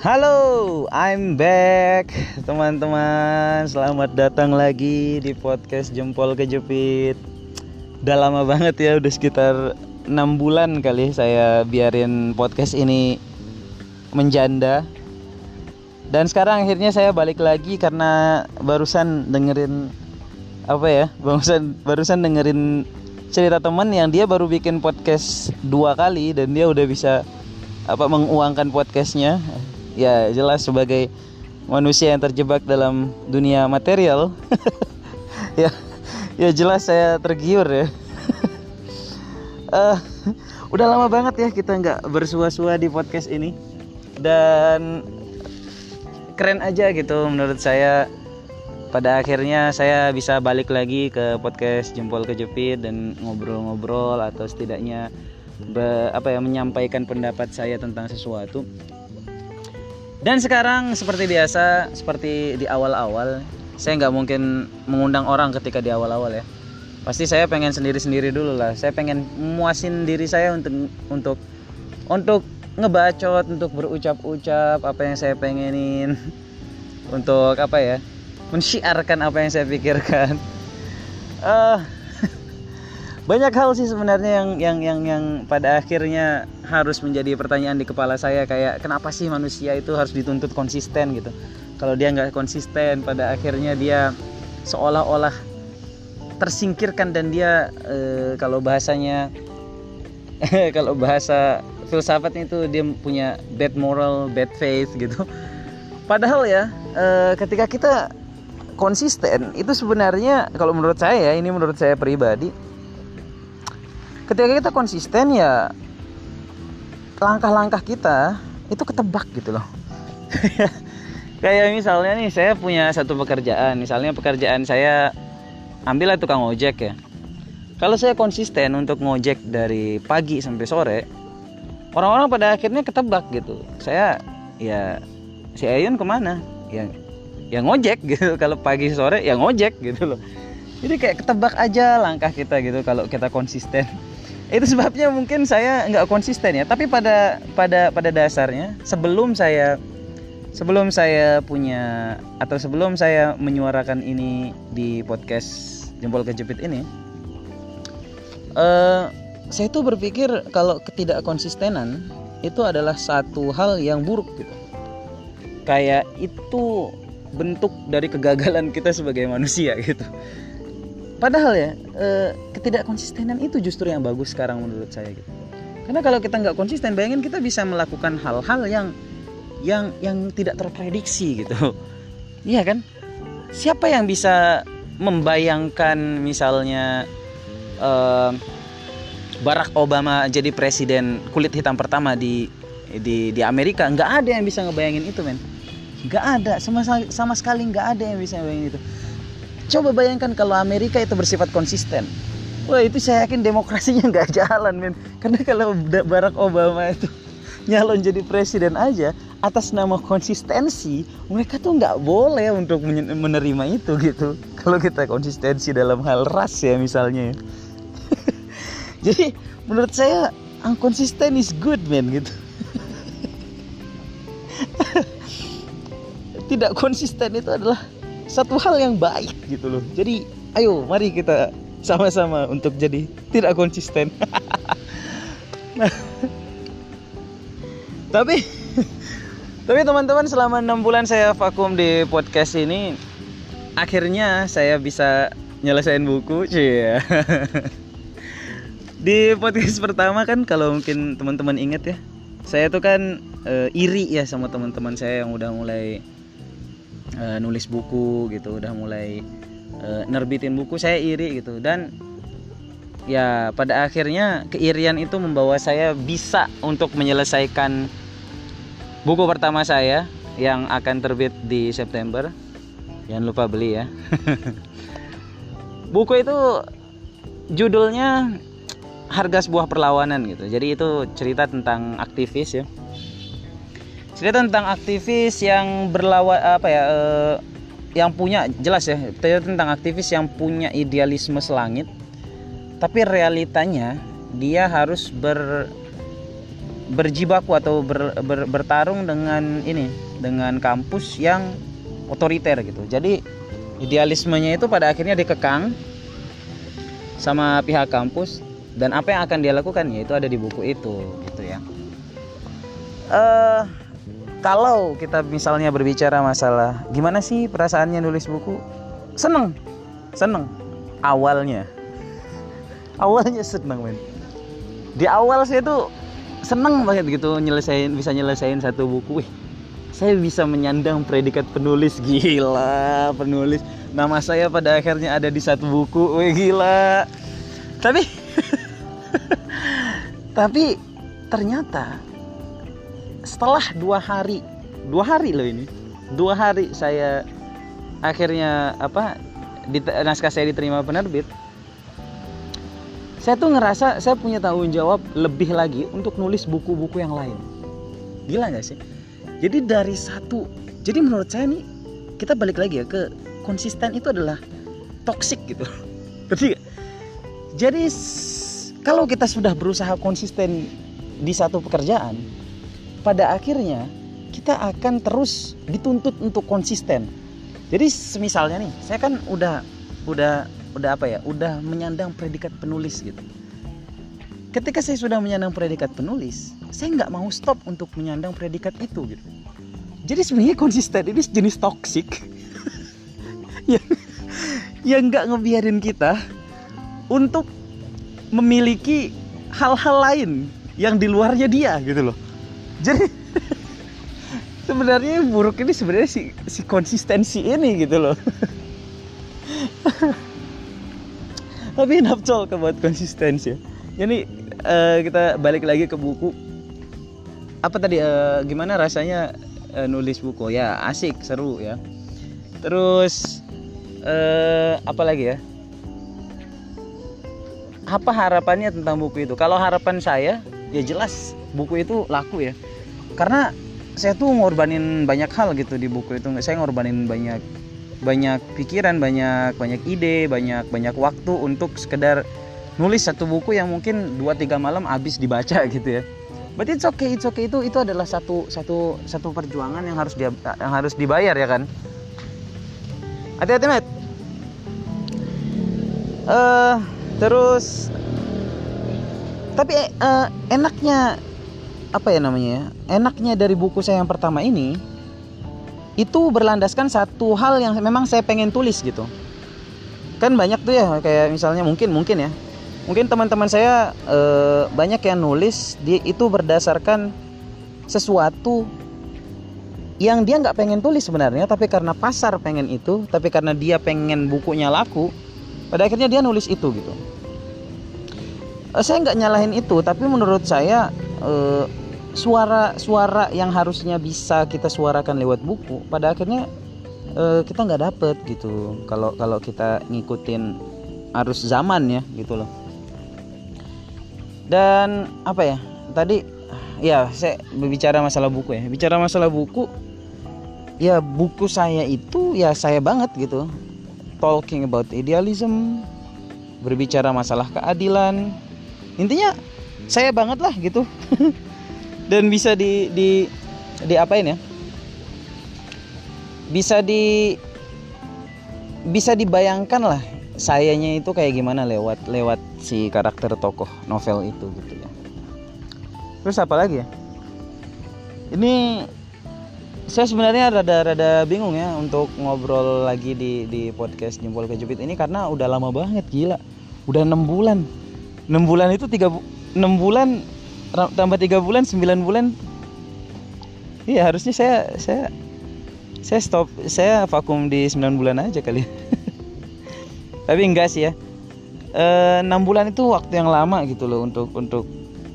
Halo, I'm back teman-teman. Selamat datang lagi di podcast Jempol Kejepit. Udah lama banget ya, udah sekitar 6 bulan kali saya biarin podcast ini menjanda. Dan sekarang akhirnya saya balik lagi karena barusan dengerin apa ya? Barusan barusan dengerin cerita teman yang dia baru bikin podcast dua kali dan dia udah bisa apa menguangkan podcastnya ya jelas sebagai manusia yang terjebak dalam dunia material. Ya ya jelas saya tergiur ya. Uh, udah lama banget ya kita nggak bersua-sua di podcast ini. Dan keren aja gitu menurut saya. Pada akhirnya saya bisa balik lagi ke podcast jempol kejepit dan ngobrol-ngobrol atau setidaknya be, apa ya menyampaikan pendapat saya tentang sesuatu dan sekarang seperti biasa, seperti di awal-awal, saya nggak mungkin mengundang orang ketika di awal-awal ya. Pasti saya pengen sendiri-sendiri dulu lah. Saya pengen muasin diri saya untuk untuk untuk ngebacot, untuk berucap-ucap apa yang saya pengenin, untuk apa ya, mensyiarkan apa yang saya pikirkan. Uh, banyak hal sih sebenarnya yang yang yang yang pada akhirnya harus menjadi pertanyaan di kepala saya kayak kenapa sih manusia itu harus dituntut konsisten gitu? Kalau dia nggak konsisten pada akhirnya dia seolah-olah tersingkirkan dan dia e, kalau bahasanya kalau bahasa filsafatnya itu dia punya bad moral bad faith gitu. Padahal ya e, ketika kita konsisten itu sebenarnya kalau menurut saya ini menurut saya pribadi ketika kita konsisten ya langkah-langkah kita itu ketebak gitu loh. Kayak misalnya nih saya punya satu pekerjaan. Misalnya pekerjaan saya ambillah tukang ojek ya. Kalau saya konsisten untuk ngojek dari pagi sampai sore orang-orang pada akhirnya ketebak gitu. Saya ya si Ayun ke mana? Ya ya ngojek gitu. Kalau pagi sore ya ngojek gitu loh. Jadi kayak ketebak aja langkah kita gitu kalau kita konsisten itu sebabnya mungkin saya nggak konsisten ya. Tapi pada pada pada dasarnya sebelum saya sebelum saya punya atau sebelum saya menyuarakan ini di podcast jempol kejepit ini uh, saya tuh berpikir kalau ketidakkonsistenan itu adalah satu hal yang buruk gitu. Kayak itu bentuk dari kegagalan kita sebagai manusia gitu padahal ya eh, ketidakkonsistenan itu justru yang bagus sekarang menurut saya gitu. Karena kalau kita nggak konsisten bayangin kita bisa melakukan hal-hal yang yang yang tidak terprediksi gitu. Iya kan? Siapa yang bisa membayangkan misalnya eh, Barack Obama jadi presiden kulit hitam pertama di di di Amerika? Nggak ada yang bisa ngebayangin itu men. Nggak ada. Sama sama sekali nggak ada yang bisa ngebayangin itu Coba bayangkan kalau Amerika itu bersifat konsisten. Wah itu saya yakin demokrasinya nggak jalan men. Karena kalau Barack Obama itu nyalon jadi presiden aja atas nama konsistensi mereka tuh nggak boleh untuk menerima itu gitu kalau kita konsistensi dalam hal ras ya misalnya jadi menurut saya konsisten is good man gitu tidak konsisten itu adalah satu hal yang baik gitu loh. Jadi ayo mari kita sama-sama untuk jadi tidak konsisten. Nah, tapi tapi teman-teman selama enam bulan saya vakum di podcast ini akhirnya saya bisa nyelesain buku cie di podcast pertama kan kalau mungkin teman-teman inget ya saya tuh kan e, iri ya sama teman-teman saya yang udah mulai uh, nulis buku gitu udah mulai uh, nerbitin buku saya iri gitu. Dan ya pada akhirnya keirian itu membawa saya bisa untuk menyelesaikan buku pertama saya yang akan terbit di September. Jangan lupa beli ya. Buku itu judulnya harga sebuah perlawanan gitu. Jadi itu cerita tentang aktivis ya cerita tentang aktivis yang berlawan apa ya uh, yang punya jelas ya cerita tentang aktivis yang punya idealisme selangit tapi realitanya dia harus ber berjibaku atau ber, ber, bertarung dengan ini dengan kampus yang otoriter gitu. Jadi idealismenya itu pada akhirnya dikekang sama pihak kampus dan apa yang akan dia lakukan ya itu ada di buku itu gitu ya. Uh, kalau kita misalnya berbicara masalah gimana sih perasaannya nulis buku? Seneng. Seneng. Awalnya. Awalnya seneng men. Di awal saya tuh seneng banget gitu nyelesain bisa nyelesain satu buku. Wih, saya bisa menyandang predikat penulis. Gila penulis. Nama saya pada akhirnya ada di satu buku. Wih, gila. Tapi tapi ternyata setelah dua hari dua hari loh ini. Dua hari saya akhirnya apa di, naskah saya diterima penerbit. Saya tuh ngerasa saya punya tanggung jawab lebih lagi untuk nulis buku-buku yang lain. Gila nggak sih? Jadi dari satu jadi menurut saya nih kita balik lagi ya ke konsisten itu adalah toxic gitu. Berarti jadi kalau kita sudah berusaha konsisten di satu pekerjaan pada akhirnya kita akan terus dituntut untuk konsisten. Jadi misalnya nih saya kan udah udah udah apa ya udah menyandang predikat penulis gitu. Ketika saya sudah menyandang predikat penulis saya nggak mau stop untuk menyandang predikat itu gitu. Jadi sebenarnya konsisten ini jenis toksik yang yang nggak ngebiarin kita untuk memiliki hal-hal lain yang di luarnya dia gitu loh jadi sebenarnya buruk ini sebenarnya si si konsistensi ini gitu loh. Tapi enough talk about konsistensi jadi uh, kita balik lagi ke buku. Apa tadi uh, gimana rasanya uh, nulis buku? Ya asik seru ya. Terus uh, apa lagi ya? Apa harapannya tentang buku itu? Kalau harapan saya ya jelas buku itu laku ya. Karena saya tuh ngorbanin banyak hal gitu di buku itu. Saya ngorbanin banyak banyak pikiran banyak banyak ide banyak banyak waktu untuk sekedar nulis satu buku yang mungkin 2-3 malam habis dibaca gitu ya. But it's okay it's okay. Itu itu adalah satu satu satu perjuangan yang harus dia yang harus dibayar ya kan? Hati-hati met uh, terus tapi uh, enaknya apa ya namanya ya enaknya dari buku saya yang pertama ini itu berlandaskan satu hal yang memang saya pengen tulis gitu. Kan banyak tuh ya kayak misalnya mungkin mungkin ya. Mungkin teman-teman saya e, banyak yang nulis di itu berdasarkan sesuatu yang dia nggak pengen tulis sebenarnya tapi karena pasar pengen itu tapi karena dia pengen bukunya laku pada akhirnya dia nulis itu gitu saya nggak nyalahin itu tapi menurut saya e, suara-suara yang harusnya bisa kita suarakan lewat buku pada akhirnya uh, kita nggak dapet gitu. Kalau kalau kita ngikutin arus zaman ya gitu loh. Dan apa ya tadi ya saya berbicara masalah buku ya. Bicara masalah buku ya buku saya itu ya saya banget gitu. Talking about idealism berbicara masalah keadilan intinya saya banget lah gitu. Dan bisa di di di apain ya? Bisa di bisa dibayangkan lah sayanya itu kayak gimana lewat lewat si karakter tokoh novel itu gitu ya. Terus apa lagi ya? Ini saya sebenarnya rada-rada bingung ya untuk ngobrol lagi di di podcast jempol kejepit ini karena udah lama banget gila. Udah enam bulan enam bulan itu tiga enam bulan tambah tiga bulan 9 bulan. Iya harusnya saya saya saya stop saya vakum di 9 bulan aja kali. Tapi enggak sih ya. E, eh, 6 bulan itu waktu yang lama gitu loh untuk untuk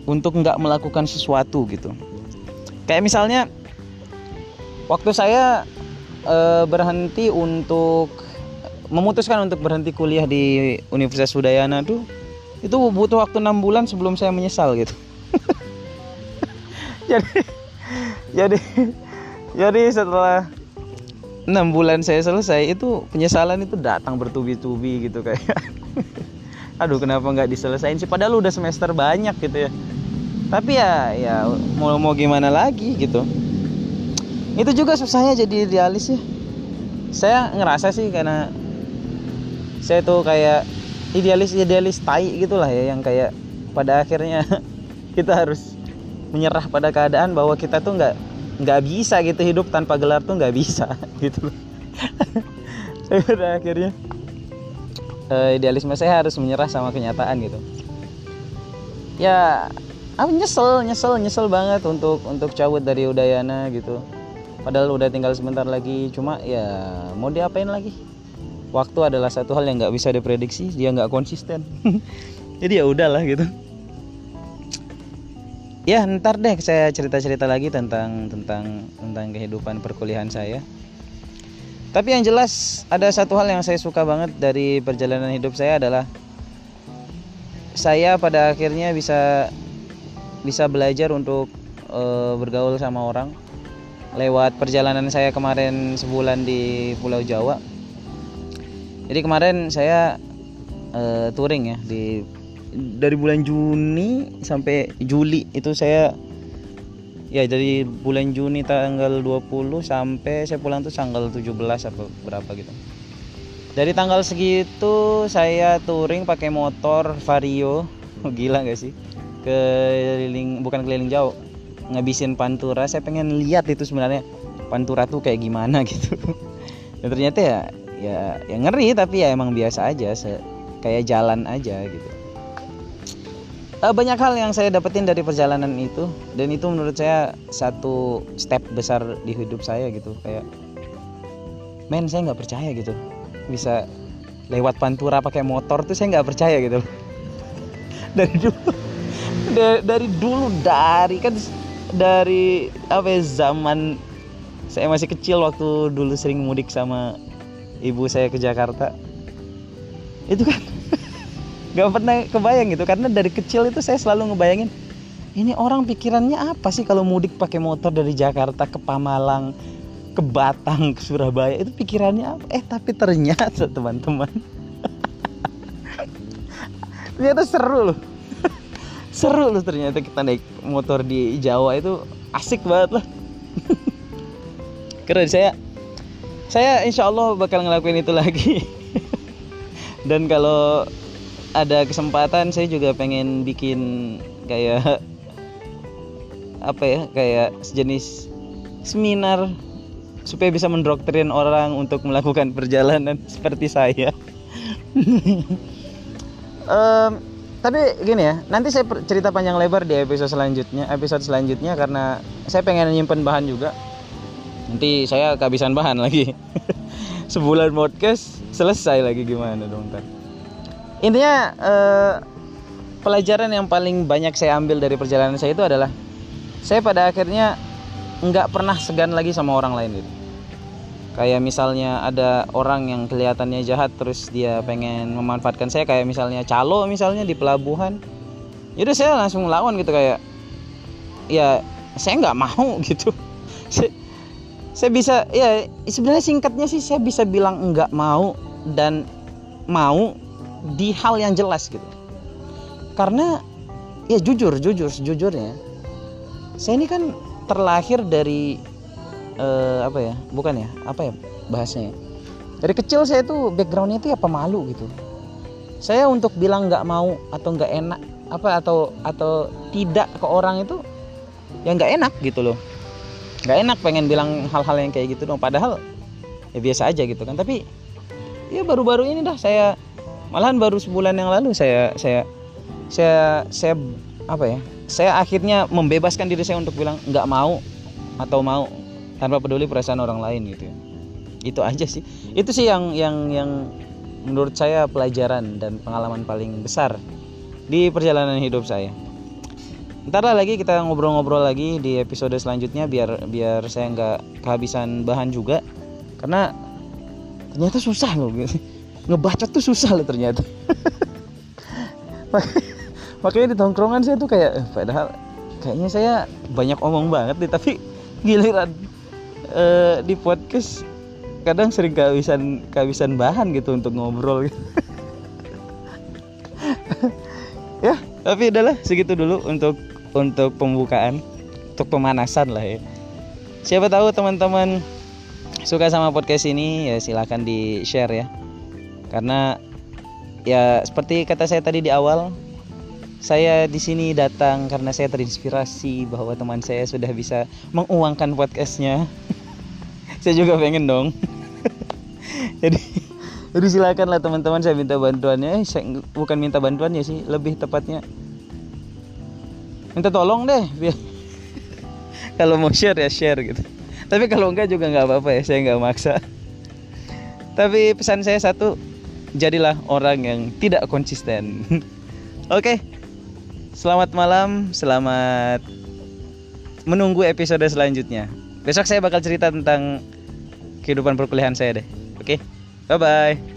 untuk nggak melakukan sesuatu gitu. Kayak misalnya waktu saya e, berhenti untuk memutuskan untuk berhenti kuliah di Universitas Udayana tuh itu butuh waktu enam bulan sebelum saya menyesal gitu. Jadi jadi jadi setelah enam bulan saya selesai itu penyesalan itu datang bertubi-tubi gitu kayak. Aduh kenapa nggak diselesain sih? Padahal udah semester banyak gitu ya. Tapi ya ya mau mau gimana lagi gitu. Itu juga susahnya jadi idealis ya saya ngerasa sih karena saya tuh kayak idealis idealis tai gitulah ya yang kayak pada akhirnya kita harus menyerah pada keadaan bahwa kita tuh nggak nggak bisa gitu hidup tanpa gelar tuh nggak bisa gitu pada akhirnya uh, idealisme saya harus menyerah sama kenyataan gitu. Ya aku nyesel nyesel nyesel banget untuk untuk cabut dari Udayana gitu. Padahal udah tinggal sebentar lagi cuma ya mau diapain lagi waktu adalah satu hal yang nggak bisa diprediksi dia nggak konsisten. Jadi ya udahlah gitu. Ya ntar deh saya cerita-cerita lagi tentang tentang tentang kehidupan perkuliahan saya. Tapi yang jelas ada satu hal yang saya suka banget dari perjalanan hidup saya adalah saya pada akhirnya bisa bisa belajar untuk e, bergaul sama orang. Lewat perjalanan saya kemarin sebulan di Pulau Jawa jadi kemarin saya e, touring ya di dari bulan Juni sampai Juli itu saya ya dari bulan Juni tanggal 20 sampai saya pulang tuh tanggal 17 apa berapa gitu. Dari tanggal segitu saya touring pakai motor Vario. Gila gak sih? Keliling bukan keliling jauh. Ngabisin Pantura. Saya pengen lihat itu sebenarnya Pantura tuh kayak gimana gitu. Dan ternyata ya ya ya ngeri tapi ya emang biasa aja se kayak jalan aja gitu. Uh, banyak hal yang saya dapetin dari perjalanan itu dan itu menurut saya satu step besar di hidup saya gitu kayak men saya nggak percaya gitu bisa lewat pantura pakai motor tuh saya nggak percaya gitu. Dari dulu dari, dari dulu dari kan dari apa ya, zaman saya masih kecil waktu dulu sering mudik sama ibu saya ke Jakarta. Itu kan nggak pernah kebayang gitu karena dari kecil itu saya selalu ngebayangin ini orang pikirannya apa sih kalau mudik pakai motor dari Jakarta ke Pamalang ke Batang ke Surabaya? Itu pikirannya apa? Eh tapi ternyata teman-teman. Ternyata seru loh. Seru loh ternyata kita naik motor di Jawa itu. Asik banget lah keren saya saya insya Allah bakal ngelakuin itu lagi dan kalau ada kesempatan saya juga pengen bikin kayak apa ya kayak sejenis seminar supaya bisa mendoktrin orang untuk melakukan perjalanan seperti saya. um, tapi gini ya, nanti saya cerita panjang lebar di episode selanjutnya, episode selanjutnya karena saya pengen nyimpen bahan juga. Nanti saya kehabisan bahan lagi. Sebulan podcast selesai lagi gimana dong ntar intinya eh, pelajaran yang paling banyak saya ambil dari perjalanan saya itu adalah saya pada akhirnya nggak pernah segan lagi sama orang lain gitu. Kayak misalnya ada orang yang kelihatannya jahat terus dia pengen memanfaatkan saya. Kayak misalnya calo misalnya di pelabuhan. Yaudah saya langsung lawan gitu kayak ya saya nggak mau gitu saya, bisa ya sebenarnya singkatnya sih saya bisa bilang nggak mau dan mau di hal yang jelas gitu. Karena ya jujur jujur sejujurnya saya ini kan terlahir dari uh, apa ya bukan ya apa ya bahasnya ya? dari kecil saya tuh backgroundnya itu ya pemalu gitu. Saya untuk bilang nggak mau atau nggak enak apa atau atau tidak ke orang itu ya nggak enak gitu loh nggak enak pengen bilang hal-hal yang kayak gitu dong. Padahal ya biasa aja gitu kan. Tapi ya baru-baru ini dah saya malahan baru sebulan yang lalu saya saya saya saya apa ya saya akhirnya membebaskan diri saya untuk bilang nggak mau atau mau tanpa peduli perasaan orang lain gitu ya. Itu aja sih. Itu sih yang yang yang menurut saya pelajaran dan pengalaman paling besar di perjalanan hidup saya ntar lagi kita ngobrol-ngobrol lagi di episode selanjutnya biar biar saya nggak kehabisan bahan juga. Karena ternyata susah loh. Ngebacot tuh susah loh ternyata. Makanya di tongkrongan saya tuh kayak eh, padahal kayaknya saya banyak omong banget nih tapi giliran eh, di podcast kadang sering kehabisan kehabisan bahan gitu untuk ngobrol. Gitu. ya tapi udahlah segitu dulu untuk untuk pembukaan untuk pemanasan lah ya. Siapa tahu teman-teman suka sama podcast ini ya silahkan di share ya. Karena ya seperti kata saya tadi di awal saya di sini datang karena saya terinspirasi bahwa teman saya sudah bisa menguangkan podcastnya. Saya juga pengen dong. Jadi jadi silakanlah teman-teman saya minta bantuannya. Saya bukan minta bantuannya sih lebih tepatnya minta tolong deh biar kalau mau share ya share gitu. Tapi kalau enggak juga nggak apa-apa ya saya nggak maksa. Tapi pesan saya satu jadilah orang yang tidak konsisten. Oke. Selamat malam selamat menunggu episode selanjutnya. Besok saya bakal cerita tentang kehidupan perkuliahan saya deh. Oke. Bye bye